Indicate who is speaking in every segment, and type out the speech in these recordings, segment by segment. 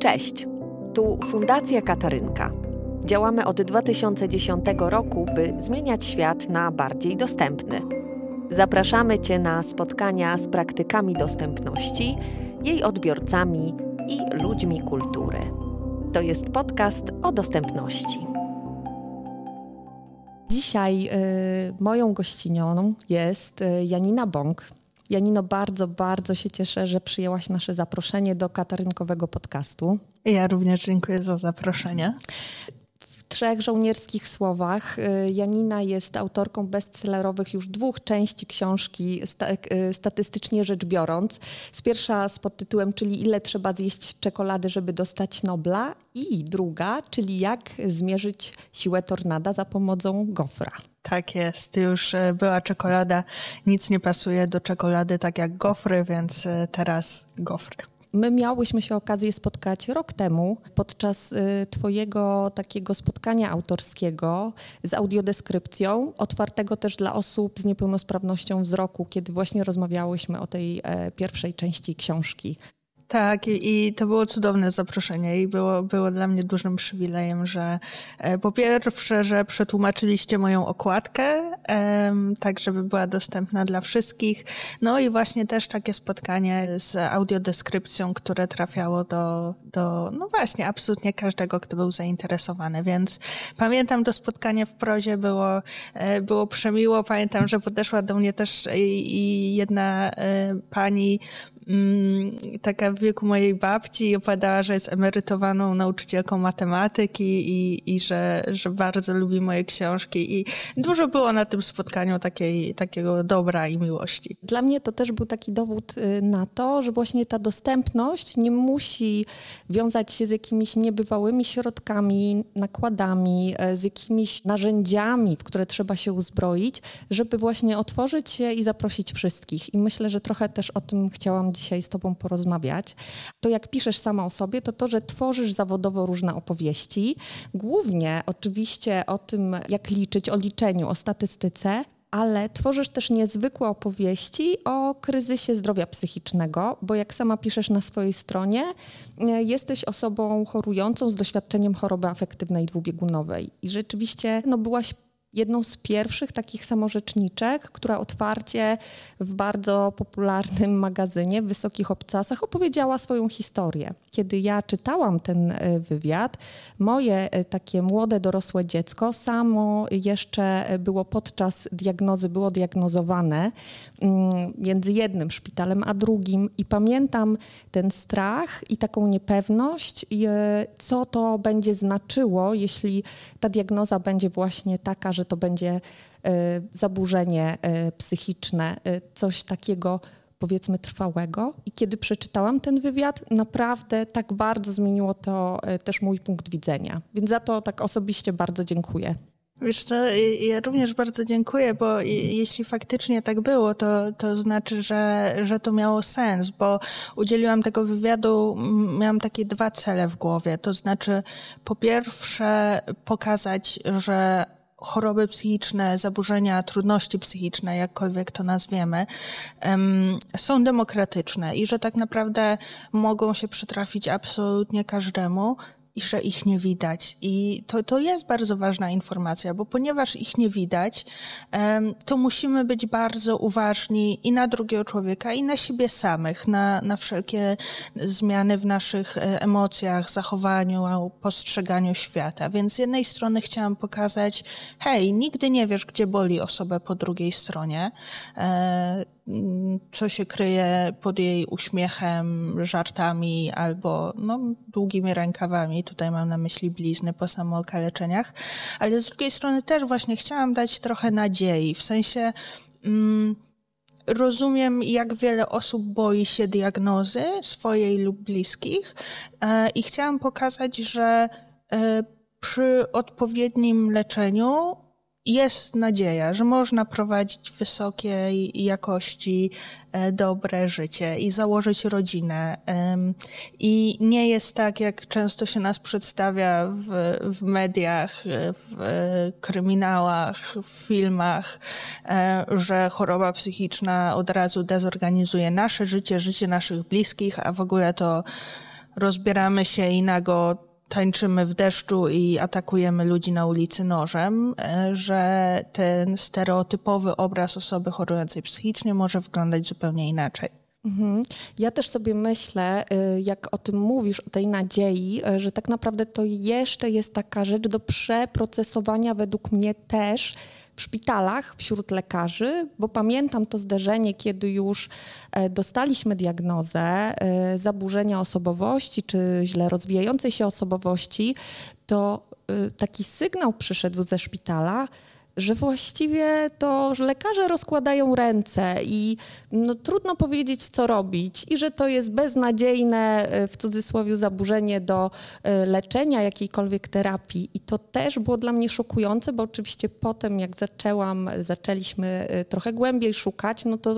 Speaker 1: Cześć, tu Fundacja Katarynka. Działamy od 2010 roku, by zmieniać świat na bardziej dostępny. Zapraszamy Cię na spotkania z praktykami dostępności, jej odbiorcami i ludźmi kultury. To jest podcast o dostępności.
Speaker 2: Dzisiaj y, moją gościnią jest y, Janina Bąk. Janino, bardzo, bardzo się cieszę, że przyjęłaś nasze zaproszenie do katarynkowego podcastu.
Speaker 3: Ja również dziękuję za zaproszenie
Speaker 2: trzech żołnierskich słowach. Y, Janina jest autorką bestsellerowych już dwóch części książki, y, statystycznie rzecz biorąc. Z pierwsza z podtytułem, czyli ile trzeba zjeść czekolady, żeby dostać Nobla i druga, czyli jak zmierzyć siłę tornada za pomocą gofra.
Speaker 3: Tak jest, już e, była czekolada, nic nie pasuje do czekolady tak jak gofry, więc e, teraz gofry.
Speaker 2: My miałyśmy się okazję spotkać rok temu podczas y, Twojego takiego spotkania autorskiego z audiodeskrypcją, otwartego też dla osób z niepełnosprawnością wzroku, kiedy właśnie rozmawiałyśmy o tej e, pierwszej części książki.
Speaker 3: Tak, i, i, to było cudowne zaproszenie i było, było dla mnie dużym przywilejem, że e, po pierwsze, że przetłumaczyliście moją okładkę, tak żeby była dostępna dla wszystkich, no i właśnie też takie spotkanie z audiodeskrypcją, które trafiało do, do no właśnie, absolutnie każdego, kto był zainteresowany, więc pamiętam to spotkanie w prozie, było, e, było przemiło, pamiętam, że podeszła do mnie też i, i jedna e, pani, taka w wieku mojej babci i opowiadała, że jest emerytowaną nauczycielką matematyki i, i że, że bardzo lubi moje książki i dużo było na tym spotkaniu takiej, takiego dobra i miłości.
Speaker 2: Dla mnie to też był taki dowód y, na to, że właśnie ta dostępność nie musi wiązać się z jakimiś niebywałymi środkami, nakładami, e, z jakimiś narzędziami, w które trzeba się uzbroić, żeby właśnie otworzyć się i zaprosić wszystkich. I myślę, że trochę też o tym chciałam dzisiaj z Tobą porozmawiać. To jak piszesz sama o sobie, to to, że tworzysz zawodowo różne opowieści, głównie oczywiście o tym, jak liczyć, o liczeniu, o statystyce, ale tworzysz też niezwykłe opowieści o kryzysie zdrowia psychicznego, bo jak sama piszesz na swojej stronie, e, jesteś osobą chorującą z doświadczeniem choroby afektywnej dwubiegunowej i rzeczywiście no, byłaś jedną z pierwszych takich samorzeczniczek, która otwarcie w bardzo popularnym magazynie w Wysokich Obcasach opowiedziała swoją historię. Kiedy ja czytałam ten e, wywiad, moje e, takie młode, dorosłe dziecko samo jeszcze było podczas diagnozy, było diagnozowane mm, między jednym szpitalem a drugim i pamiętam ten strach i taką niepewność, e, co to będzie znaczyło, jeśli ta diagnoza będzie właśnie taka, że że to będzie e, zaburzenie e, psychiczne, e, coś takiego powiedzmy trwałego. I kiedy przeczytałam ten wywiad, naprawdę tak bardzo zmieniło to też mój punkt widzenia. Więc za to tak osobiście bardzo dziękuję.
Speaker 3: Wiesz co, ja również bardzo dziękuję, bo jeśli faktycznie tak było, to, to znaczy, że, że to miało sens, bo udzieliłam tego wywiadu, miałam takie dwa cele w głowie. To znaczy, po pierwsze, pokazać, że choroby psychiczne, zaburzenia, trudności psychiczne, jakkolwiek to nazwiemy, są demokratyczne i że tak naprawdę mogą się przytrafić absolutnie każdemu, i że ich nie widać. I to, to jest bardzo ważna informacja, bo ponieważ ich nie widać, to musimy być bardzo uważni i na drugiego człowieka, i na siebie samych, na, na wszelkie zmiany w naszych e, emocjach, zachowaniu, postrzeganiu świata. Więc z jednej strony chciałam pokazać, hej, nigdy nie wiesz, gdzie boli osobę po drugiej stronie e, co się kryje pod jej uśmiechem, żartami albo no, długimi rękawami. Tutaj mam na myśli blizny po samookaleczeniach. Ale z drugiej strony też właśnie chciałam dać trochę nadziei, w sensie mm, rozumiem, jak wiele osób boi się diagnozy swojej lub bliskich e, i chciałam pokazać, że e, przy odpowiednim leczeniu jest nadzieja, że można prowadzić wysokiej jakości e, dobre życie i założyć rodzinę. I nie jest tak, jak często się nas przedstawia w, w mediach, w kryminałach, w filmach, e, że choroba psychiczna od razu dezorganizuje nasze życie, życie naszych bliskich, a w ogóle to rozbieramy się i nago tańczymy w deszczu i atakujemy ludzi na ulicy nożem, e, że ten stereotypowy obraz osoby chorującej psychicznie może wyglądać zupełnie inaczej.
Speaker 2: Mhm. Ja też sobie myślę, y, jak o tym mówisz, o tej nadziei, y, że tak naprawdę to jeszcze jest taka rzecz do przeprocesowania według mnie też w szpitalach wśród lekarzy, bo pamiętam to zdarzenie, kiedy już e, dostaliśmy diagnozę e, zaburzenia osobowości czy źle rozwijającej się osobowości, to e, taki sygnał przyszedł ze szpitala, że właściwie to że lekarze rozkładają ręce i no, trudno powiedzieć, co robić, i że to jest beznadziejne, e, w cudzysłowie, zaburzenie do e, leczenia jakiejkolwiek terapii. I to też było dla mnie szokujące, bo oczywiście potem, jak zaczęłam, zaczęliśmy e, trochę głębiej szukać, no to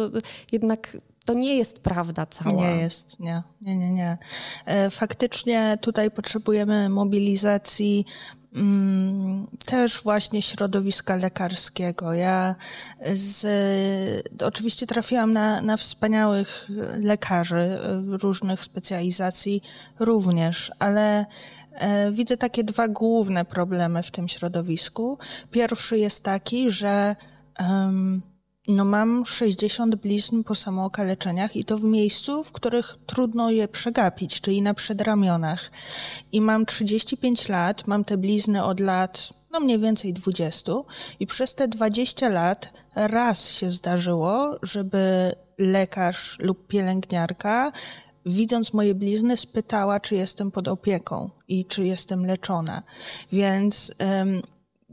Speaker 2: jednak to nie jest prawda cała.
Speaker 3: Nie jest, nie, nie, nie, nie. Faktycznie tutaj potrzebujemy mobilizacji też właśnie środowiska lekarskiego. Ja z, oczywiście trafiłam na, na wspaniałych lekarzy różnych specjalizacji również, ale e, widzę takie dwa główne problemy w tym środowisku. Pierwszy jest taki, że um, no mam 60 blizn po samookaleczeniach i to w miejscu, w których trudno je przegapić, czyli na przedramionach. I mam 35 lat, mam te blizny od lat no mniej więcej 20 i przez te 20 lat raz się zdarzyło, żeby lekarz lub pielęgniarka widząc moje blizny, spytała, czy jestem pod opieką i czy jestem leczona. Więc um,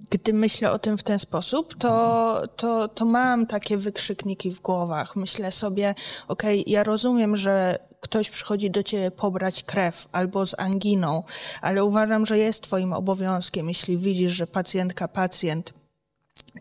Speaker 3: gdy myślę o tym w ten sposób, to, to, to mam takie wykrzykniki w głowach. Myślę sobie, okej, okay, ja rozumiem, że ktoś przychodzi do ciebie pobrać krew albo z anginą, ale uważam, że jest twoim obowiązkiem, jeśli widzisz, że pacjentka, pacjent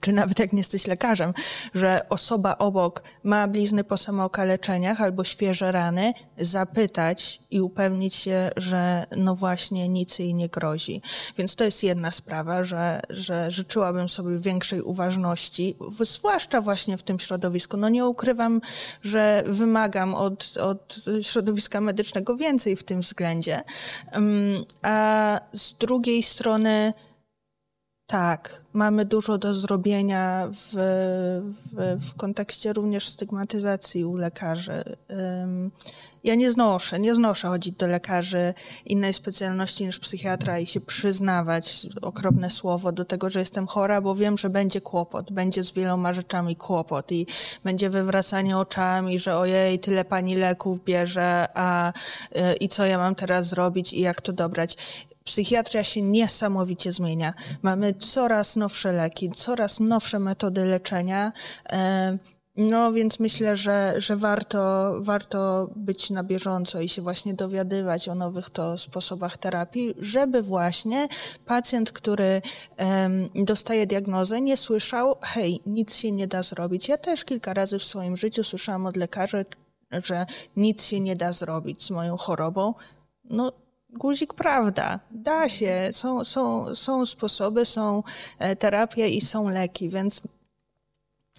Speaker 3: czy nawet jak nie jesteś lekarzem, że osoba obok ma blizny po samookaleczeniach albo świeże rany, zapytać i upewnić się, że no właśnie nic jej nie grozi. Więc to jest jedna sprawa, że, że życzyłabym sobie większej uważności, zwłaszcza właśnie w tym środowisku. No nie ukrywam, że wymagam od, od środowiska medycznego więcej w tym względzie. A z drugiej strony, tak, mamy dużo do zrobienia w, w, w, kontekście również stygmatyzacji u lekarzy. Ja nie znoszę, nie znoszę chodzić do lekarzy innej specjalności niż psychiatra i się przyznawać, okropne słowo, do tego, że jestem chora, bo wiem, że będzie kłopot, będzie z wieloma rzeczami kłopot i będzie wywracanie oczami, że ojej, tyle pani leków bierze, a y, i co ja mam teraz zrobić i jak to dobrać psychiatria się niesamowicie zmienia. Mamy coraz nowsze leki, coraz nowsze metody leczenia. E, no więc myślę, że, że warto, warto być na bieżąco i się właśnie dowiadywać o nowych to sposobach terapii, żeby właśnie pacjent, który um, dostaje diagnozę, nie słyszał, hej, nic się nie da zrobić. Ja też kilka razy w swoim życiu słyszałam od lekarzy, że nic się nie da zrobić z moją chorobą. No guzik prawda. Da się. Są, są, są sposoby, są e, terapie i są leki, więc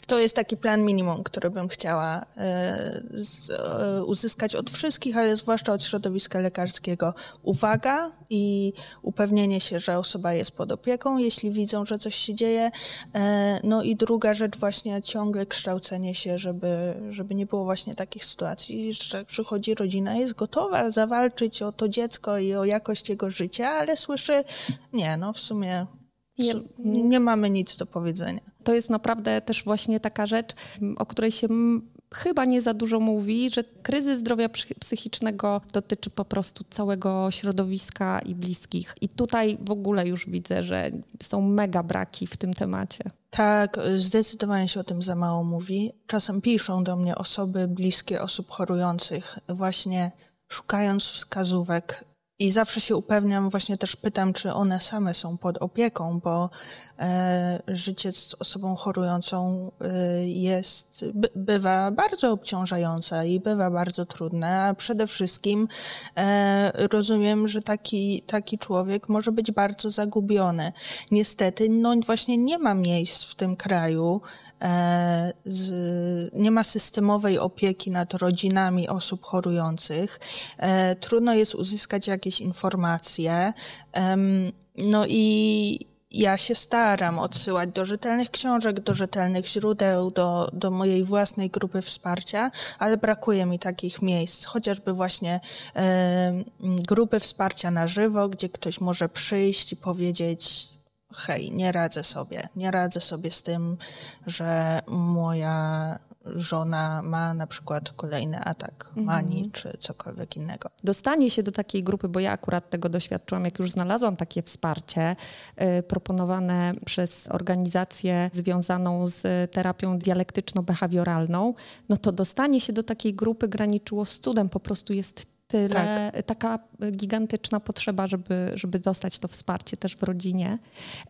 Speaker 3: to jest taki plan minimum, który bym chciała e, e, uzyskać od wszystkich, ale zwłaszcza od środowiska lekarskiego. Uwaga i upewnienie się, że osoba jest pod opieką, jeśli widzą, że coś się dzieje. E, no i druga rzecz, właśnie ciągle kształcenie się, żeby, żeby nie było właśnie takich sytuacji, że przychodzi rodzina, jest gotowa zawalczyć o to dziecko i o jakość jego życia, ale słyszy, nie, no w sumie nie, nie mamy nic do powiedzenia.
Speaker 2: To jest naprawdę też właśnie taka rzecz, o której się chyba nie za dużo mówi, że kryzys zdrowia psychicznego dotyczy po prostu całego środowiska i bliskich. I tutaj w ogóle już widzę, że są mega braki w tym temacie.
Speaker 3: Tak, zdecydowanie się o tym za mało mówi. Czasem piszą do mnie osoby bliskie osób chorujących, właśnie szukając wskazówek i zawsze się upewniam, właśnie też pytam, czy one same są pod opieką, bo e, życie z osobą chorującą e, jest, by, bywa bardzo obciążające i bywa bardzo trudne, a przede wszystkim e, rozumiem, że taki, taki człowiek może być bardzo zagubiony. Niestety, no właśnie nie ma miejsc w tym kraju, e, z, nie ma systemowej opieki nad rodzinami osób chorujących. E, trudno jest uzyskać jakieś jakieś informacje. No i ja się staram odsyłać do rzetelnych książek, do rzetelnych źródeł, do, do mojej własnej grupy wsparcia, ale brakuje mi takich miejsc, chociażby właśnie e, grupy wsparcia na żywo, gdzie ktoś może przyjść i powiedzieć, hej, nie radzę sobie, nie radzę sobie z tym, że moja żona ma na przykład kolejny atak manii mhm. czy cokolwiek innego.
Speaker 2: Dostanie się do takiej grupy, bo ja akurat tego doświadczyłam, jak już znalazłam takie wsparcie y, proponowane przez organizację związaną z terapią dialektyczno-behawioralną, no to dostanie się do takiej grupy graniczyło z cudem, po prostu jest tyle, tak. taka gigantyczna potrzeba, żeby, żeby dostać to wsparcie też w rodzinie.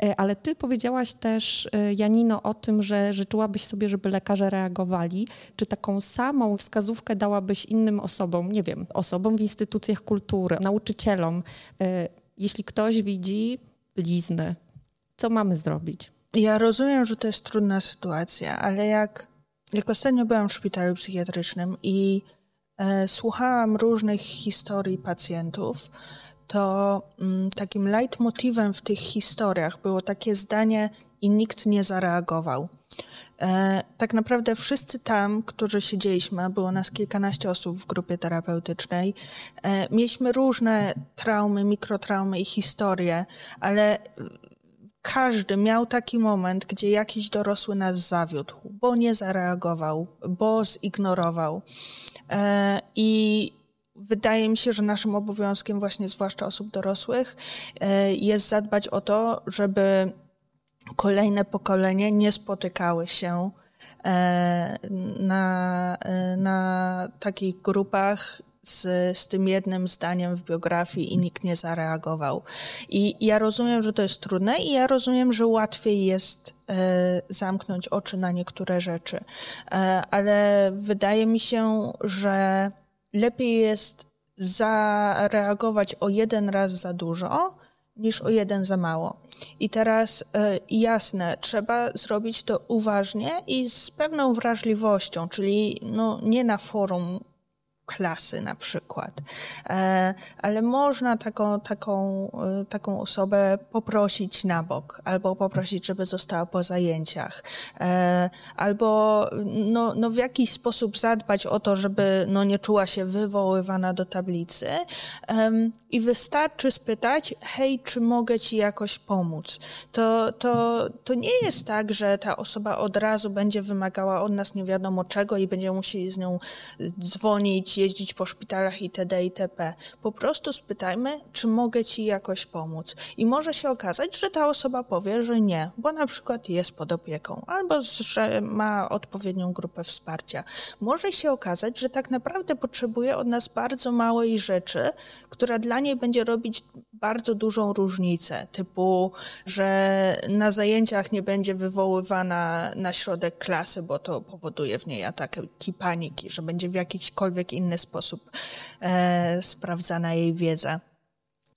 Speaker 2: E, ale ty powiedziałaś też, e, Janino, o tym, że życzyłabyś sobie, żeby lekarze reagowali. Czy taką samą wskazówkę dałabyś innym osobom, nie wiem, osobom w instytucjach kultury, nauczycielom, e, jeśli ktoś widzi bliznę, co mamy zrobić?
Speaker 3: Ja rozumiem, że to jest trudna sytuacja, ale jak, jak ostatnio byłam w szpitalu psychiatrycznym i słuchałam różnych historii pacjentów, to mm, takim leitmotywem w tych historiach było takie zdanie i nikt nie zareagował. E, tak naprawdę wszyscy tam, którzy siedzieliśmy, było nas kilkanaście osób w grupie terapeutycznej, e, mieliśmy różne traumy, mikrotraumy i historie, ale każdy miał taki moment, gdzie jakiś dorosły nas zawiódł, bo nie zareagował, bo zignorował. E, I wydaje mi się, że naszym obowiązkiem, właśnie zwłaszcza osób dorosłych, e, jest zadbać o to, żeby kolejne pokolenie nie spotykały się e, na, na takich grupach z, z tym jednym zdaniem w biografii i nikt nie zareagował. I ja rozumiem, że to jest trudne i ja rozumiem, że łatwiej jest e, zamknąć oczy na niektóre rzeczy. E, ale wydaje mi się, że lepiej jest zareagować o jeden raz za dużo, niż o jeden za mało. I teraz e, jasne, trzeba zrobić to uważnie i z pewną wrażliwością, czyli no, nie na forum klasy na przykład. E, ale można taką, taką, e, taką osobę poprosić na bok, albo poprosić, żeby została po zajęciach, e, albo no, no w jakiś sposób zadbać o to, żeby no nie czuła się wywoływana do tablicy i wystarczy spytać, hej, czy mogę ci jakoś pomóc? To, to, to nie jest tak, że ta osoba od razu będzie wymagała od nas nie wiadomo czego i będziemy musieli z nią dzwonić, jeździć po szpitalach itd. itp. Po prostu spytajmy, czy mogę ci jakoś pomóc. I może się okazać, że ta osoba powie, że nie, bo na przykład jest pod opieką, albo że ma odpowiednią grupę wsparcia. Może się okazać, że tak naprawdę potrzebuje od nas bardzo małej rzeczy, która dla niej będzie robić bardzo dużą różnicę, typu, że na zajęciach nie będzie wywoływana na środek klasy, bo to powoduje w niej ataki paniki, że będzie w jakikolwiek inny sposób e, sprawdzana jej wiedza.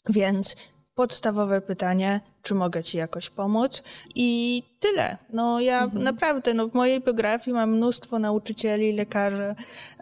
Speaker 3: Więc podstawowe pytanie, czy mogę ci jakoś pomóc? I tyle. No ja mhm. naprawdę, no w mojej biografii mam mnóstwo nauczycieli, lekarzy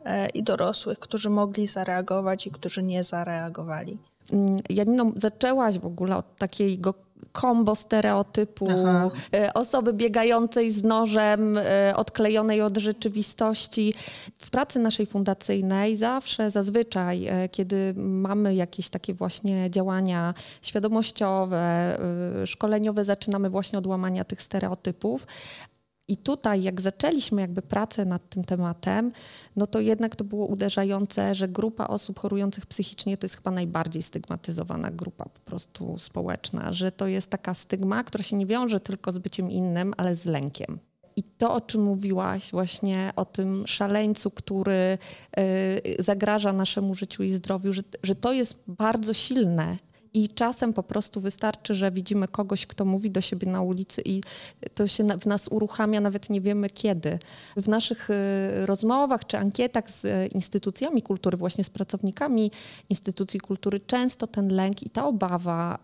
Speaker 3: e, i dorosłych, którzy mogli zareagować i którzy nie zareagowali.
Speaker 2: Mm, Janino, zaczęłaś w ogóle od takiego kombo stereotypu Aha. E, osoby biegającej z nożem, e, odklejonej od rzeczywistości. W pracy naszej fundacyjnej zawsze, zazwyczaj, e, kiedy mamy jakieś takie właśnie działania świadomościowe, szkoleniowe, zaczynamy właśnie od łamania tych stereotypów, i tutaj, jak zaczęliśmy jakby pracę nad tym tematem, no to jednak to było uderzające, że grupa osób chorujących psychicznie to jest chyba najbardziej stygmatyzowana grupa po prostu społeczna, że to jest taka stygma, która się nie wiąże tylko z byciem innym, ale z lękiem. I to, o czym mówiłaś, właśnie o tym szaleńcu, który y, zagraża naszemu życiu i zdrowiu, że, że to jest bardzo silne i czasem po prostu wystarczy, że widzimy kogoś, kto mówi do siebie na ulicy i to się w nas uruchamia, nawet nie wiemy kiedy. W naszych y, rozmowach czy ankietach z instytucjami kultury, właśnie z pracownikami instytucji kultury, często ten lęk i ta obawa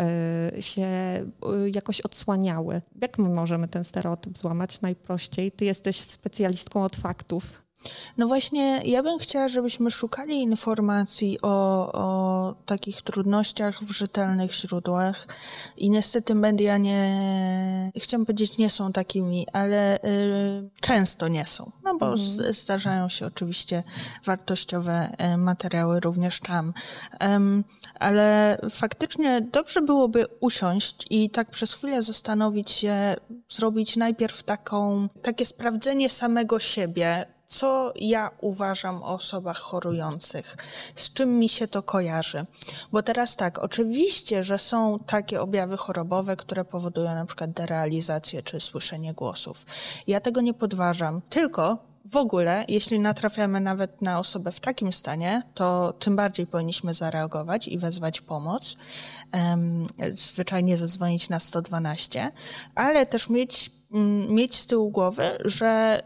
Speaker 2: y, się y, jakoś odsłaniały. Jak my możemy ten stereotyp złamać najprościej? Ty jesteś specjalistką od faktów.
Speaker 3: No właśnie, ja bym chciała, żebyśmy szukali informacji o, o takich trudnościach w rzetelnych źródłach i niestety media nie, chciałam powiedzieć, nie są takimi, ale y, często nie są, no bo mhm. zdarzają się oczywiście wartościowe e, materiały również tam. Um, ale faktycznie dobrze byłoby usiąść i tak przez chwilę zastanowić się, zrobić najpierw taką, takie sprawdzenie samego siebie, co ja uważam o osobach chorujących, z czym mi się to kojarzy. Bo teraz tak, oczywiście, że są takie objawy chorobowe, które powodują na przykład derealizację czy słyszenie głosów. Ja tego nie podważam, tylko w ogóle, jeśli natrafiamy nawet na osobę w takim stanie, to tym bardziej powinniśmy zareagować i wezwać pomoc, um, zwyczajnie zadzwonić na 112, ale też mieć, mm, mieć z tyłu głowy, że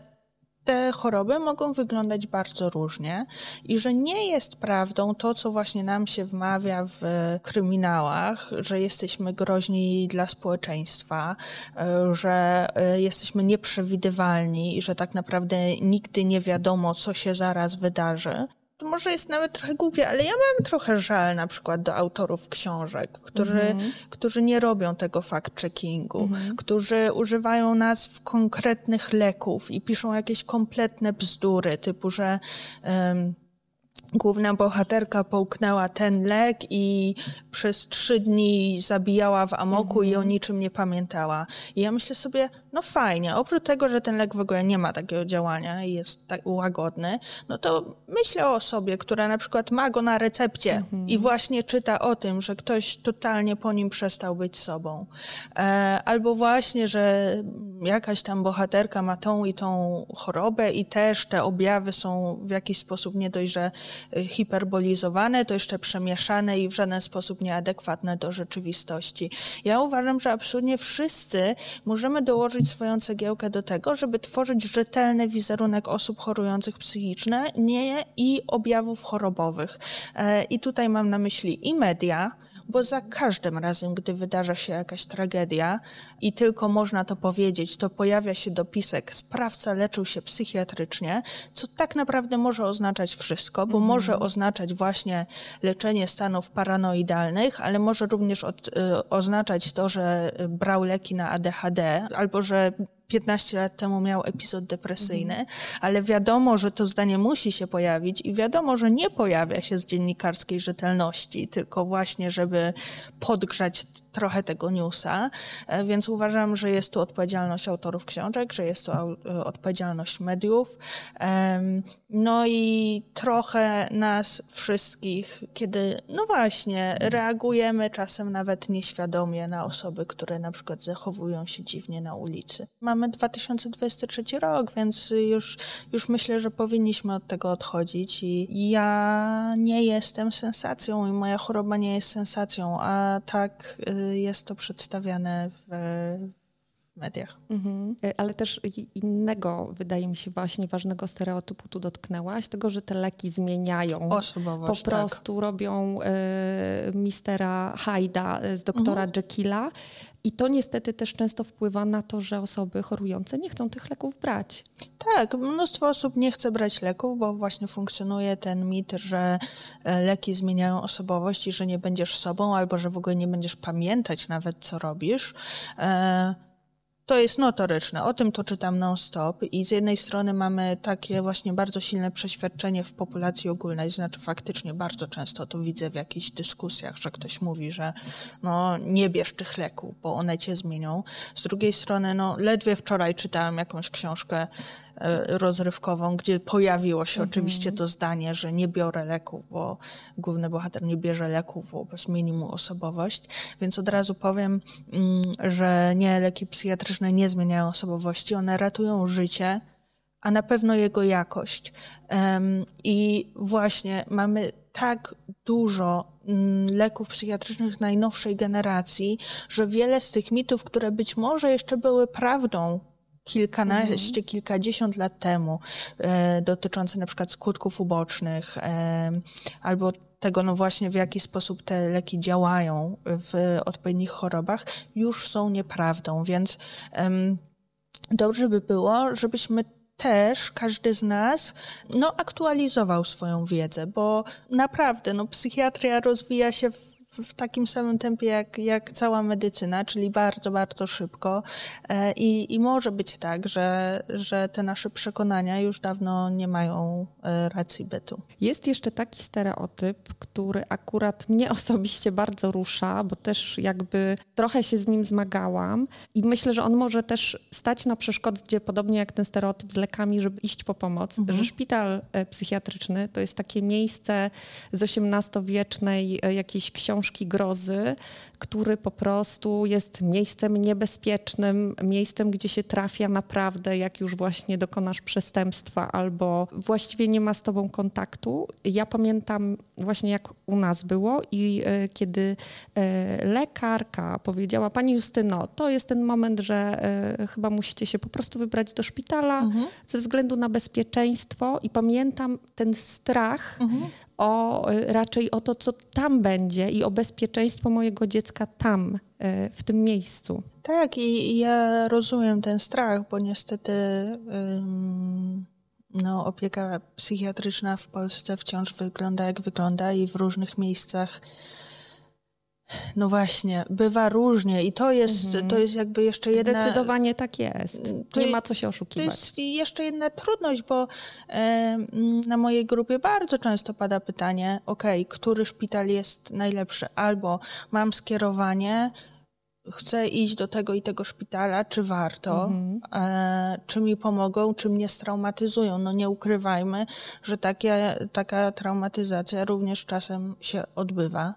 Speaker 3: te choroby mogą wyglądać bardzo różnie i że nie jest prawdą to, co właśnie nam się wmawia w kryminałach, że jesteśmy groźni dla społeczeństwa, e, że e, jesteśmy nieprzewidywalni i że tak naprawdę nigdy nie wiadomo, co się zaraz wydarzy to może jest nawet trochę głupie, ale ja mam trochę żal na przykład do autorów książek, którzy, mhm. którzy nie robią tego fact-checkingu, mhm. którzy używają nazw konkretnych leków i piszą jakieś kompletne bzdury, typu, że um, główna bohaterka połknęła ten lek i przez trzy dni zabijała w amoku i o mhm. niczym nie pamiętała. I ja myślę sobie, no fajnie, oprócz tego, że ten lek w ogóle nie ma takiego działania i jest tak łagodny, no to myślę o osobie, która na przykład ma go na recepcie mhm. i właśnie czyta o tym, że ktoś totalnie po nim przestał być sobą. E, albo właśnie, że jakaś tam bohaterka ma tą i tą chorobę i też te objawy są w jakiś sposób nie dość, że hiperbolizowane, to jeszcze przemieszane i w żaden sposób nieadekwatne do rzeczywistości. Ja uważam, że absolutnie wszyscy możemy dołożyć swoją cegiełkę do tego, żeby tworzyć rzetelny wizerunek osób chorujących psychicznie nie, i objawów chorobowych. E, I tutaj mam na myśli i media, bo za każdym razem, gdy wydarza się jakaś tragedia i tylko można to powiedzieć, to pojawia się dopisek sprawca leczył się psychiatrycznie, co tak naprawdę może oznaczać wszystko, bo mm. Może oznaczać właśnie leczenie stanów paranoidalnych, ale może również od, y, oznaczać to, że brał leki na ADHD albo że 15 lat temu miał epizod depresyjny, mhm. ale wiadomo, że to zdanie musi się pojawić i wiadomo, że nie pojawia się z dziennikarskiej rzetelności, tylko właśnie, żeby podgrzać trochę tego newsa, e, więc uważam, że jest tu odpowiedzialność autorów książek, że jest tu e, odpowiedzialność mediów, no i trochę nas wszystkich, kiedy, no właśnie, reagujemy czasem nawet nieświadomie na osoby, które na przykład zachowują się dziwnie na ulicy. Mamy 2023 rok, więc już, już myślę, że powinniśmy od tego odchodzić i ja nie jestem sensacją i moja choroba nie jest sensacją, a tak y, jest to przedstawiane w, w mediach. Mhm.
Speaker 2: E, ale też innego, wydaje mi się, właśnie ważnego stereotypu tu dotknęłaś, tego, że te leki zmieniają.
Speaker 3: Osobowość,
Speaker 2: Po prostu
Speaker 3: tak.
Speaker 2: robią y, mistera Hyda z doktora mhm. Jekylla. I to niestety też często wpływa na to, że osoby chorujące nie chcą tych leków brać.
Speaker 3: Tak, mnóstwo osób nie chce brać leków, bo właśnie funkcjonuje ten mit, że e, leki zmieniają osobowość i że nie będziesz sobą, albo że w ogóle nie będziesz pamiętać nawet, co robisz. E to jest notoryczne. O tym to czytam non-stop i z jednej strony mamy takie właśnie bardzo silne przeświadczenie w populacji ogólnej, znaczy faktycznie bardzo często to widzę w jakichś dyskusjach, że ktoś mówi, że no nie bierz tych leków, bo one cię zmienią. Z drugiej strony, no ledwie wczoraj czytałem jakąś książkę e, rozrywkową, gdzie pojawiło się mhm. oczywiście to zdanie, że nie biorę leków, bo główny bohater nie bierze leków, bo zmieni mu osobowość. Więc od razu powiem, mm, że nie, leki psychiatryczne nie zmieniają osobowości, one ratują życie, a na pewno jego jakość. I właśnie mamy tak dużo mm, leków psychiatrycznych najnowszej generacji, że wiele z tych mitów, które być może jeszcze były prawdą kilkanaście, mhm. kilkadziesiąt lat temu, e, dotyczące na przykład skutków ubocznych, e, albo tego, no właśnie w jaki sposób te leki działają w odpowiednich chorobach, już są nieprawdą, więc um, dobrze by było, żebyśmy też każdy z nas no, aktualizował swoją wiedzę, bo naprawdę no, psychiatria rozwija się w w takim samym tempie jak, jak cała medycyna, czyli bardzo, bardzo szybko. E, I, I może być tak, że, że te nasze przekonania już dawno nie mają e, racji bytu.
Speaker 2: Jest jeszcze taki stereotyp, który akurat mnie osobiście bardzo rusza, bo też jakby trochę się z nim zmagałam i myślę, że on może też stać na przeszkodzie, podobnie jak ten stereotyp z lekami, żeby iść po pomoc, mhm. że szpital e, psychiatryczny to jest takie miejsce z XVIII-wiecznej jakiejś książki, książki grozy, który po prostu jest miejscem niebezpiecznym, miejscem, gdzie się trafia naprawdę, jak już właśnie dokonasz przestępstwa albo właściwie nie ma z tobą kontaktu. Ja pamiętam właśnie jak u nas było i e, kiedy e, lekarka powiedziała, pani Justyno, to jest ten moment, że e, chyba musicie się po prostu wybrać do szpitala mhm. ze względu na bezpieczeństwo i pamiętam ten strach mhm o, raczej o to, co tam będzie i o bezpieczeństwo mojego dziecka tam, e, w tym miejscu.
Speaker 3: Tak, i ja rozumiem ten strach, bo niestety no, opieka psychiatryczna w Polsce wciąż wygląda jak wygląda i w różnych miejscach no właśnie, bywa różnie i to jest, mhm. to jest jakby jeszcze jedna...
Speaker 2: Zdecydowanie tak jest. Nie ma co się oszukiwać.
Speaker 3: To jest jeszcze jedna trudność, bo e, na mojej grupie bardzo często pada pytanie, ok, który szpital jest najlepszy? Albo mam skierowanie, chcę iść do tego i tego szpitala, czy warto, mhm. e, czy mi pomogą, czy mnie straumatyzują. No nie ukrywajmy, że takie, taka traumatyzacja również czasem się odbywa.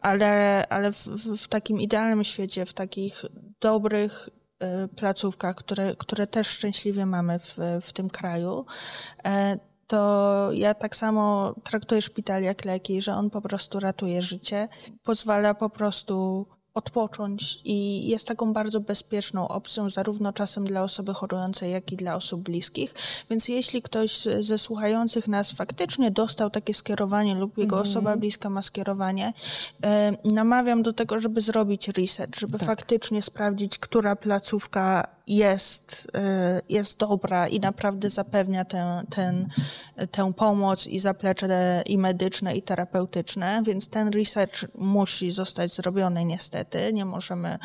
Speaker 3: Ale ale w, w, takim idealnym świecie, w takich dobrych e, placówkach, które, które też szczęśliwie mamy w, w tym kraju, e, to ja tak samo traktuję szpital jak leki, że on po prostu ratuje życie, pozwala po prostu odpocząć i jest taką bardzo bezpieczną opcją zarówno czasem dla osoby chorującej, jak i dla osób bliskich. Więc jeśli ktoś ze słuchających nas faktycznie dostał takie skierowanie lub jego mm. osoba bliska ma skierowanie, e, namawiam do tego, żeby zrobić research, żeby tak. faktycznie sprawdzić, która placówka jest, y, jest dobra i naprawdę zapewnia tę, ten, tę pomoc i zaplecze i medyczne, i terapeutyczne, więc ten research musi zostać zrobiony niestety. Nie możemy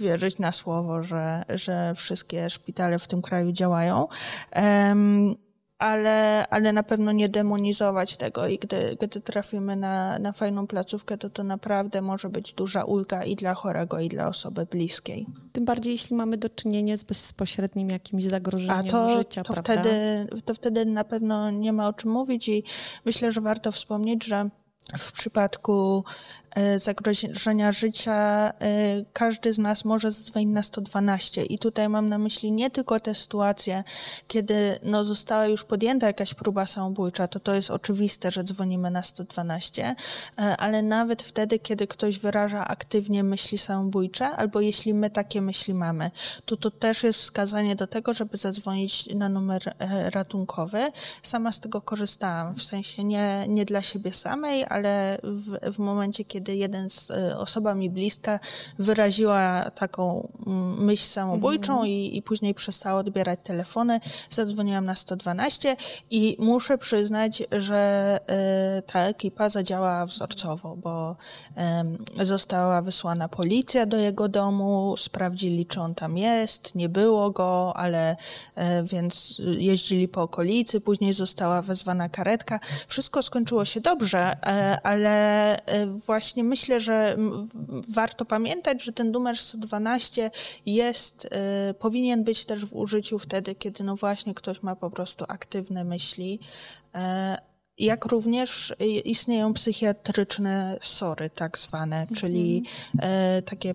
Speaker 3: wierzyć na słowo, że, że wszystkie szpitale w tym kraju działają. Um, ale, ale na pewno nie demonizować tego i gdy, gdy trafimy na, na fajną placówkę, to to naprawdę może być duża ulga i dla chorego, i dla osoby bliskiej.
Speaker 2: Tym bardziej, jeśli mamy do czynienia z bezpośrednim jakimś zagrożeniem
Speaker 3: to,
Speaker 2: życia,
Speaker 3: to
Speaker 2: prawda?
Speaker 3: Wtedy, to wtedy na pewno nie ma o czym mówić i myślę, że warto wspomnieć, że w przypadku e, zagrożenia życia e, każdy z nas może zadzwonić na 112 i tutaj mam na myśli nie tylko te sytuacje, kiedy no, została już podjęta jakaś próba samobójcza, to to jest oczywiste, że dzwonimy na 112, e, ale nawet wtedy, kiedy ktoś wyraża aktywnie myśli samobójcze, albo jeśli my takie myśli mamy, to to też jest wskazanie do tego, żeby zadzwonić na numer ratunkowy. Sama z tego korzystałam, w sensie nie, nie dla siebie samej, ale w, w momencie, kiedy jeden z e, osoba mi bliska wyraziła taką mm, myśl samobójczą mm. i, i później przestała odbierać telefony, zadzwoniłam na 112 i muszę przyznać, że y, ta ekipa zadziałała wzorcowo, bo y, została wysłana policja do jego domu, sprawdzili, czy on tam jest, nie było go, ale y, więc jeździli po okolicy, później została wezwana karetka. Wszystko skończyło się dobrze, ale e, właśnie myślę, że warto pamiętać, że ten numer 112 jest, e, powinien być też w użyciu wtedy, kiedy no właśnie ktoś ma po prostu aktywne myśli e, jak również istnieją psychiatryczne SORy, tak zwane, mhm. czyli e, takie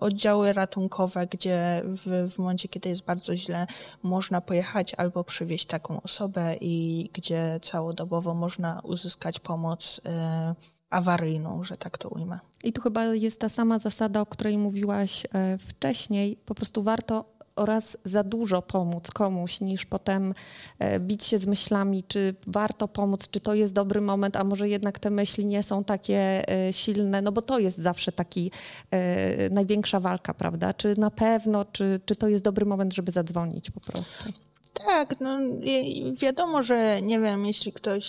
Speaker 3: oddziały ratunkowe, gdzie w, w momencie, kiedy jest bardzo źle, można pojechać albo przywieźć taką osobę i gdzie całodobowo można uzyskać pomoc e, awaryjną, że tak to ujmę.
Speaker 2: I tu chyba jest ta sama zasada, o której mówiłaś e, wcześniej. Po prostu warto oraz za dużo pomóc komuś, niż potem e, bić się z myślami, czy warto pomóc, czy to jest dobry moment, a może jednak te myśli nie są takie e, silne, no bo to jest zawsze taki e, największa walka, prawda? Czy na pewno, czy, czy to jest dobry moment, żeby zadzwonić po prostu?
Speaker 3: Tak, no wiadomo, że nie wiem, jeśli ktoś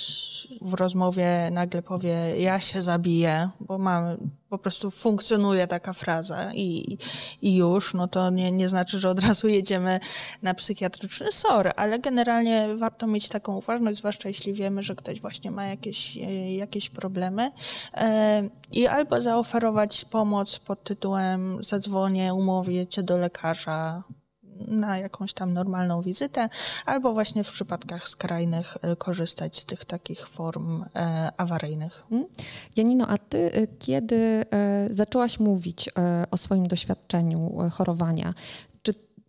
Speaker 3: w rozmowie nagle powie, ja się zabiję, bo mam, po prostu funkcjonuje taka fraza i, i już, no to nie, nie znaczy, że od razu jedziemy na psychiatryczny SOR, ale generalnie warto mieć taką uważność, zwłaszcza jeśli wiemy, że ktoś właśnie ma jakieś, e, jakieś problemy e, i albo zaoferować pomoc pod tytułem zadzwonię, umówię cię do lekarza, na jakąś tam normalną wizytę, albo właśnie w przypadkach skrajnych e, korzystać z tych takich form e, awaryjnych. Hmm?
Speaker 2: Janino, a ty e, kiedy zaczęłaś mówić o swoim doświadczeniu chorowania,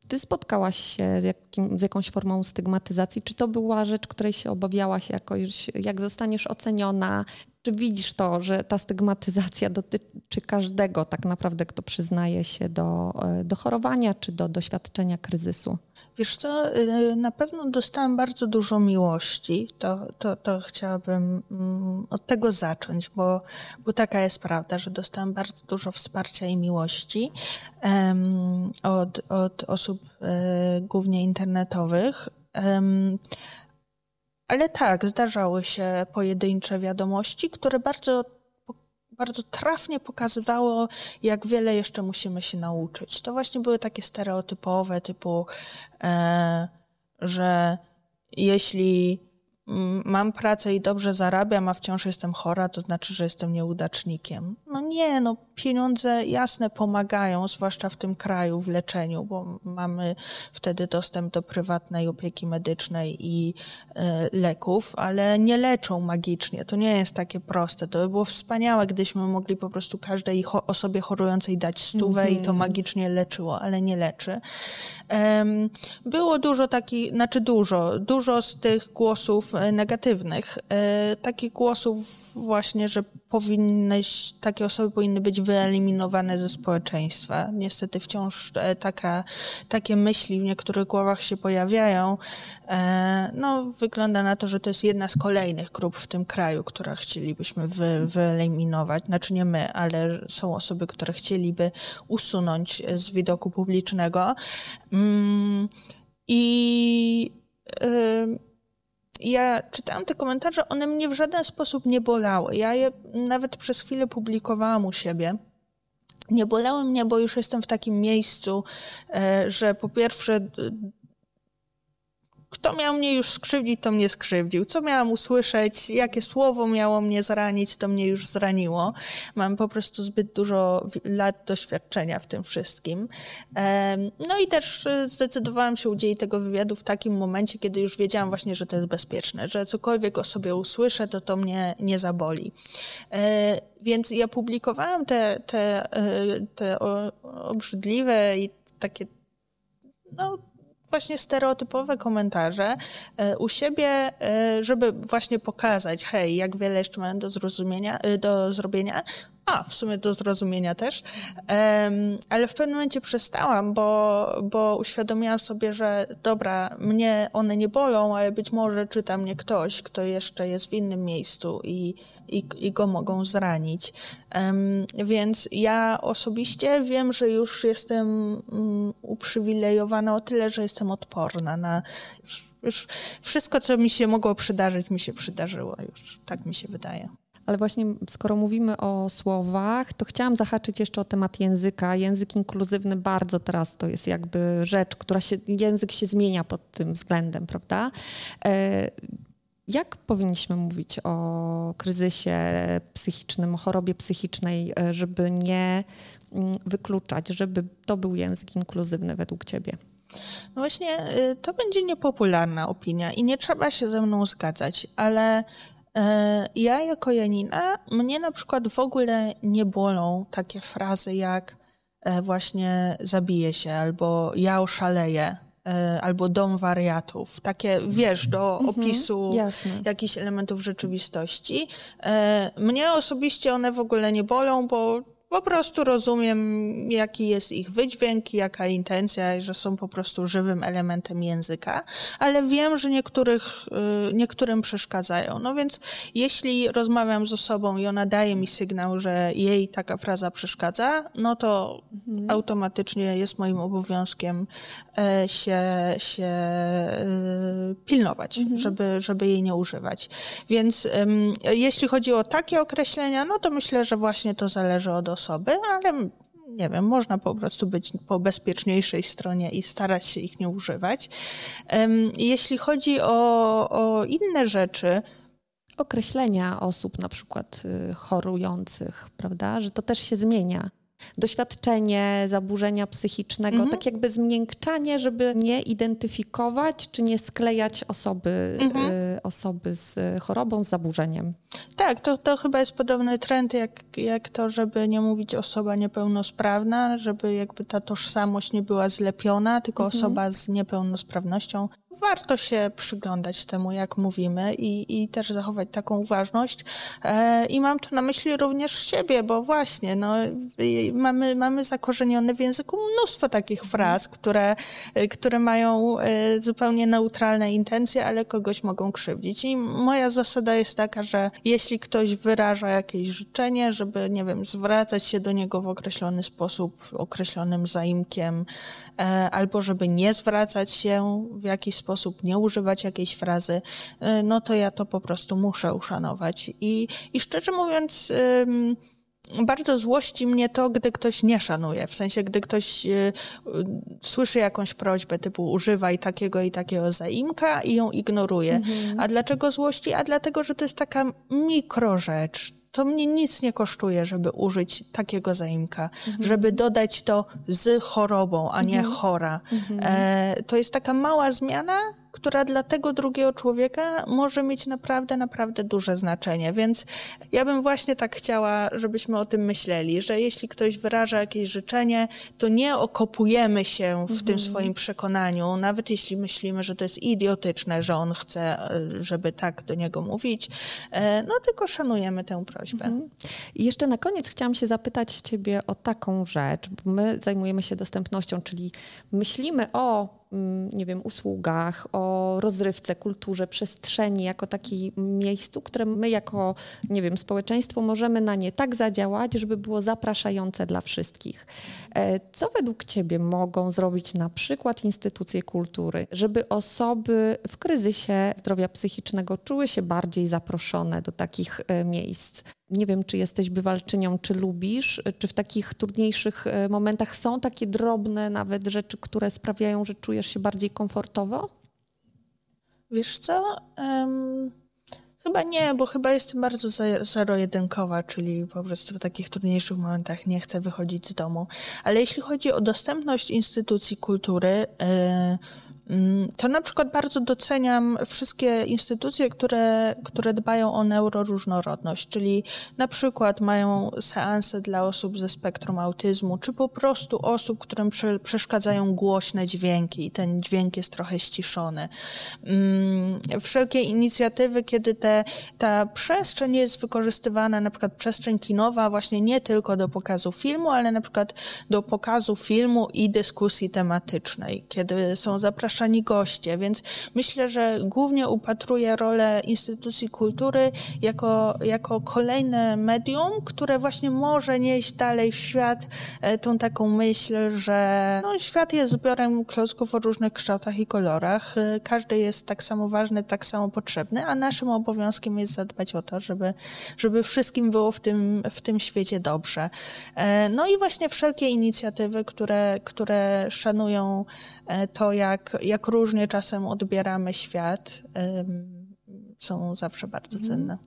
Speaker 2: ty spotkałaś się z, jakim, z, jakąś formą stygmatyzacji? Czy to była rzecz, której się obawiałaś jakoś, jak zostaniesz oceniona? Widzisz to, że ta stygmatyzacja dotyczy każdego tak naprawdę, kto przyznaje się do, e, do chorowania czy do doświadczenia kryzysu?
Speaker 3: Wiesz co, y, na pewno dostałam bardzo dużo miłości. To, to, to chciałabym mm, od tego zacząć, bo, bo taka jest prawda, że dostałam bardzo dużo wsparcia i miłości um, od, od osób um, głównie internetowych. Um, ale tak, zdarzały się pojedyncze wiadomości, które bardzo, bardzo trafnie pokazywało, jak wiele jeszcze musimy się nauczyć. To właśnie były takie stereotypowe, typu, e, że jeśli mam pracę i dobrze zarabiam, a wciąż jestem chora, to znaczy, że jestem nieudacznikiem. No nie, no pieniądze jasne pomagają, zwłaszcza w tym kraju w leczeniu, bo mamy wtedy dostęp do prywatnej opieki medycznej i y, leków, ale nie leczą magicznie. To nie jest takie proste. To by było wspaniałe, gdybyśmy mogli po prostu każdej osobie chorującej dać stówę mm -hmm. i to mhm. magicznie leczyło, ale nie leczy. Było dużo takich, znaczy dużo, dużo z tych głosów E, negatywnych. E, takich głosów właśnie, że powinnyś, takie osoby powinny być wyeliminowane ze społeczeństwa. Niestety wciąż e, taka, takie myśli w niektórych głowach się pojawiają. No, wygląda na to, że to jest jedna z kolejnych grup w tym kraju, która chcielibyśmy wy, wyeliminować. Znaczy nie my, ale są osoby, które chcieliby usunąć z widoku publicznego. Mm, I ja czytałam te komentarze, one mnie w żaden sposób nie bolały. Ja je nawet przez chwilę publikowałam u siebie. Nie bolały mnie, bo już jestem w takim miejscu, e, że po pierwsze kto miał mnie już skrzywdzić, to mnie skrzywdził. Co miałam usłyszeć, jakie słowo miało mnie zranić, to mnie już zraniło. Mam po prostu zbyt dużo lat doświadczenia w tym wszystkim. No i też e, zdecydowałam się udzielić tego wywiadu w takim momencie, kiedy już wiedziałam właśnie, że to jest bezpieczne, że cokolwiek o sobie usłyszę, to to mnie nie zaboli. E, więc ja publikowałam te, te, e, te obrzydliwe i takie no, właśnie stereotypowe komentarze e, u siebie, e, żeby właśnie pokazać, hej, jak wiele jeszcze mam do zrozumienia, e, do zrobienia, a w sumie do zrozumienia też, um, ale w pewnym momencie przestałam, bo, bo uświadomiłam sobie, że dobra, mnie one nie bolą, ale być może czyta mnie ktoś, kto jeszcze jest w innym miejscu i, i, i go mogą zranić. Um, więc ja osobiście wiem, że już jestem um, uprzywilejowana o tyle, że jestem odporna na już, wszystko, co mi się mogło przydarzyć, mi się przydarzyło już, tak mi się wydaje.
Speaker 2: Ale właśnie skoro mówimy o słowach, to chciałam zahaczyć jeszcze o temat języka. Język inkluzywny bardzo teraz to jest jakby rzecz, która się, język się zmienia pod tym względem, prawda? E, jak powinniśmy mówić o kryzysie psychicznym, o chorobie psychicznej, e, żeby nie mm, wykluczać, żeby to był język inkluzywny według Ciebie?
Speaker 3: No właśnie, y, to będzie niepopularna opinia i nie trzeba się ze mną zgadzać, ale ja jako Janina, mnie na przykład w ogóle nie bolą takie frazy jak e, właśnie zabiję się albo ja oszaleję e, albo dom wariatów. Takie, wiesz, do mhm, opisu jasne. jakichś elementów rzeczywistości. Mnie osobiście one w ogóle nie bolą, bo po prostu rozumiem, jaki jest ich wydźwięk, jaka intencja, i że są po prostu żywym elementem języka, ale wiem, że niektórych, y, niektórym przeszkadzają. No więc jeśli rozmawiam z osobą i ona daje mi sygnał, że jej taka fraza przeszkadza, no to mhm. automatycznie jest moim obowiązkiem e, się, się e, pilnować, mhm. żeby, żeby jej nie używać. Więc jeśli chodzi o takie określenia, no to myślę, że właśnie to zależy od osoby osoby, ale nie wiem, można po prostu być po bezpieczniejszej stronie i starać się ich nie używać. Jeśli chodzi o, o inne rzeczy,
Speaker 2: określenia osób na przykład y, chorujących, prawda, że to też się zmienia doświadczenie zaburzenia psychicznego, mhm. tak jakby zmiękczanie, żeby nie identyfikować czy nie sklejać osoby, mhm. y, osoby z chorobą, z zaburzeniem.
Speaker 3: Tak, to, to chyba jest podobny trend jak, jak to, żeby nie mówić osoba niepełnosprawna, żeby jakby ta tożsamość nie była zlepiona, tylko mhm. osoba z niepełnosprawnością. Warto się przyglądać temu, jak mówimy i, i też zachować taką uważność. E, I mam tu na myśli również siebie, bo właśnie, no, mamy, mamy zakorzenione w języku mnóstwo takich fraz, które, które mają e, zupełnie neutralne intencje, ale kogoś mogą krzywdzić. I moja zasada jest taka, że jeśli ktoś wyraża jakieś życzenie, żeby, nie wiem, zwracać się do niego w określony sposób, określonym zaimkiem, e, albo żeby nie zwracać się w jakiś sposób, nie używać jakiejś frazy, e, no to ja to po prostu muszę uszanować. I, i szczerze mówiąc, bardzo złości mnie to, gdy ktoś nie szanuje. W sensie, gdy ktoś y, y, słyszy jakąś prośbę typu używaj takiego i takiego zaimka i ją ignoruje. Mhm. A dlaczego złości? A dlatego, że to jest taka mikrorzecz to mnie nic nie kosztuje, żeby użyć takiego zaimka, mhm. żeby dodać to z chorobą, a nie mhm. chora. Mhm. E, to jest taka mała zmiana, która dla tego drugiego człowieka może mieć naprawdę, naprawdę duże znaczenie. Więc ja bym właśnie tak chciała, żebyśmy o tym myśleli, że jeśli ktoś wyraża jakieś życzenie, to nie okopujemy się w mhm. tym swoim przekonaniu, nawet jeśli myślimy, że to jest idiotyczne, że on chce, żeby tak do niego mówić, e, no tylko szanujemy tę prośbę. Mhm.
Speaker 2: I jeszcze na koniec chciałam się zapytać Ciebie o taką rzecz, bo my zajmujemy się dostępnością, czyli myślimy o nie wiem, usługach, o rozrywce, kulturze, przestrzeni, jako takiej miejscu, które my jako, nie wiem, społeczeństwo możemy na nie tak zadziałać, żeby było zapraszające dla wszystkich. E, co według Ciebie mogą zrobić na przykład instytucje kultury, żeby osoby w kryzysie zdrowia psychicznego czuły się bardziej zaproszone do takich e, miejsc? Nie wiem, czy jesteś bywalczynią, czy lubisz, czy w takich trudniejszych e, momentach są takie drobne nawet rzeczy, które sprawiają, że czujesz się bardziej komfortowo?
Speaker 3: Wiesz co? Um, chyba nie, bo chyba jestem bardzo zero-jedynkowa, czyli po prostu w takich trudniejszych momentach nie chcę wychodzić z domu. Ale jeśli chodzi o dostępność instytucji kultury, Mm, to na przykład bardzo doceniam wszystkie instytucje, które, które dbają o neuroróżnorodność, czyli na przykład mają seanse dla osób ze spektrum autyzmu, czy po prostu osób, którym przeszkadzają głośne dźwięki i ten dźwięk jest trochę ściszony. Mm, wszelkie inicjatywy, kiedy te, ta przestrzeń jest wykorzystywana, na przykład przestrzeń kinowa, właśnie nie tylko do pokazu filmu, ale na przykład do pokazu filmu i dyskusji tematycznej, kiedy są zapraszane zapraszani goście, więc myślę, że głównie upatruję rolę instytucji kultury jako, jako kolejne medium, które właśnie może nieść dalej w świat e, tą taką myśl, że no, świat jest zbiorem klocków o różnych kształtach i kolorach. E, każdy jest tak samo ważny, tak samo potrzebny, a naszym obowiązkiem jest zadbać o to, żeby, żeby wszystkim było w tym, w tym świecie dobrze. E, no i właśnie wszelkie inicjatywy, które, które szanują to, jak, jak różnie czasem odbieramy świat, są zawsze bardzo mhm. cenne.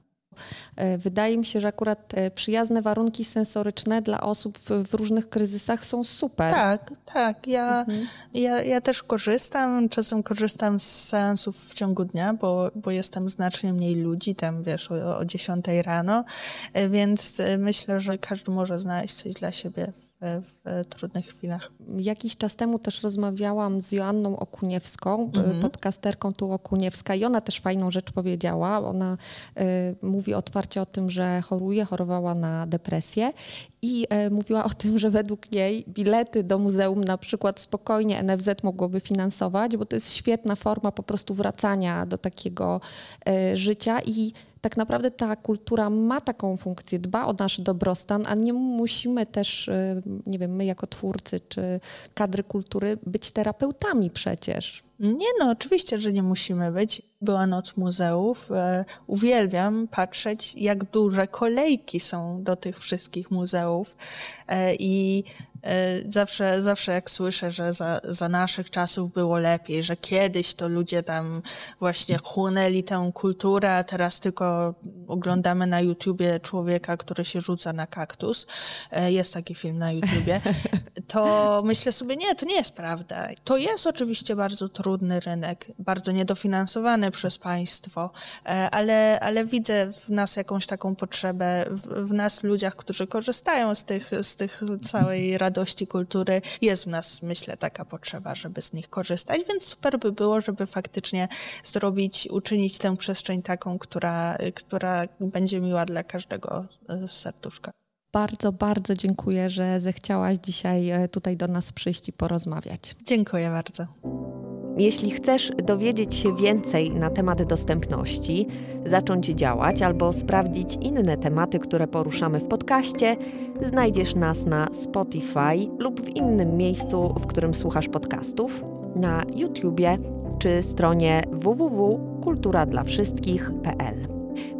Speaker 2: E, wydaje mi się, że akurat przyjazne warunki sensoryczne dla osób w, różnych kryzysach są super.
Speaker 3: Tak, tak. Ja, mhm. ja, ja też korzystam. Czasem korzystam z seansów w ciągu dnia, bo, bo jestem znacznie mniej ludzi, tam wiesz, o, o 10 rano, e, więc e, myślę, że każdy może znaleźć coś dla siebie w trudnych chwilach.
Speaker 2: Jakiś czas temu też rozmawiałam z Joanną Okuniewską, mhm. podcasterką tu Okuniewska i ona też fajną rzecz powiedziała. Ona y, mówi otwarcie o tym, że choruje, chorowała na depresję i y, mówiła o tym, że według niej bilety do muzeum na przykład spokojnie NFZ mogłoby finansować, bo to jest świetna forma po prostu wracania do takiego y, życia i tak naprawdę ta kultura ma taką funkcję, dba o nasz dobrostan, a nie musimy też, y, nie wiem, my jako twórcy czy kadry kultury być terapeutami przecież.
Speaker 3: Nie no, oczywiście, że nie musimy być. Była noc muzeów. E, uwielbiam patrzeć, jak duże kolejki są do tych wszystkich muzeów. E, I e, zawsze, zawsze jak słyszę, że za, za naszych czasów było lepiej, że kiedyś to ludzie tam właśnie chłonęli tę kulturę, a teraz tylko oglądamy na YouTubie człowieka, który się rzuca na kaktus. Jest taki film na YouTubie. To myślę sobie, nie, to nie jest prawda. To jest oczywiście bardzo trudny rynek, bardzo niedofinansowany przez państwo, e, ale, ale widzę w nas jakąś taką potrzebę, w, w nas ludziach, którzy korzystają z tych, z tych całej radości kultury, jest w nas, myślę, taka potrzeba, żeby z nich korzystać, więc super by było, żeby faktycznie zrobić, uczynić tę przestrzeń taką, która, która będzie miła dla każdego e, serduszka.
Speaker 2: Bardzo, bardzo dziękuję, że zechciałaś dzisiaj e, tutaj do nas przyjść i porozmawiać.
Speaker 3: Dziękuję bardzo.
Speaker 1: Jeśli chcesz dowiedzieć się więcej na temat dostępności, zacząć działać albo sprawdzić inne tematy, które poruszamy w podcaście, znajdziesz nas na Spotify lub w innym miejscu, w którym słuchasz podcastów, na YouTubie czy stronie www.kulturadlawszystkich.pl.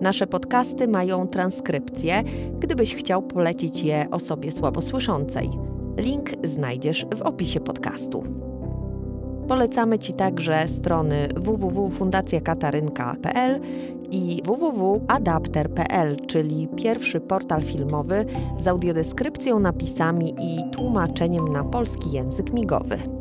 Speaker 1: Nasze podcasty mają transkrypcję, gdybyś chciał polecić je osobie słabosłyszącej. Link znajdziesz w opisie podcastu. Polecamy Ci także strony www.fundacjakatarynka.pl i www.adapter.pl, czyli pierwszy portal filmowy z audiodeskrypcją, napisami i tłumaczeniem na polski język migowy.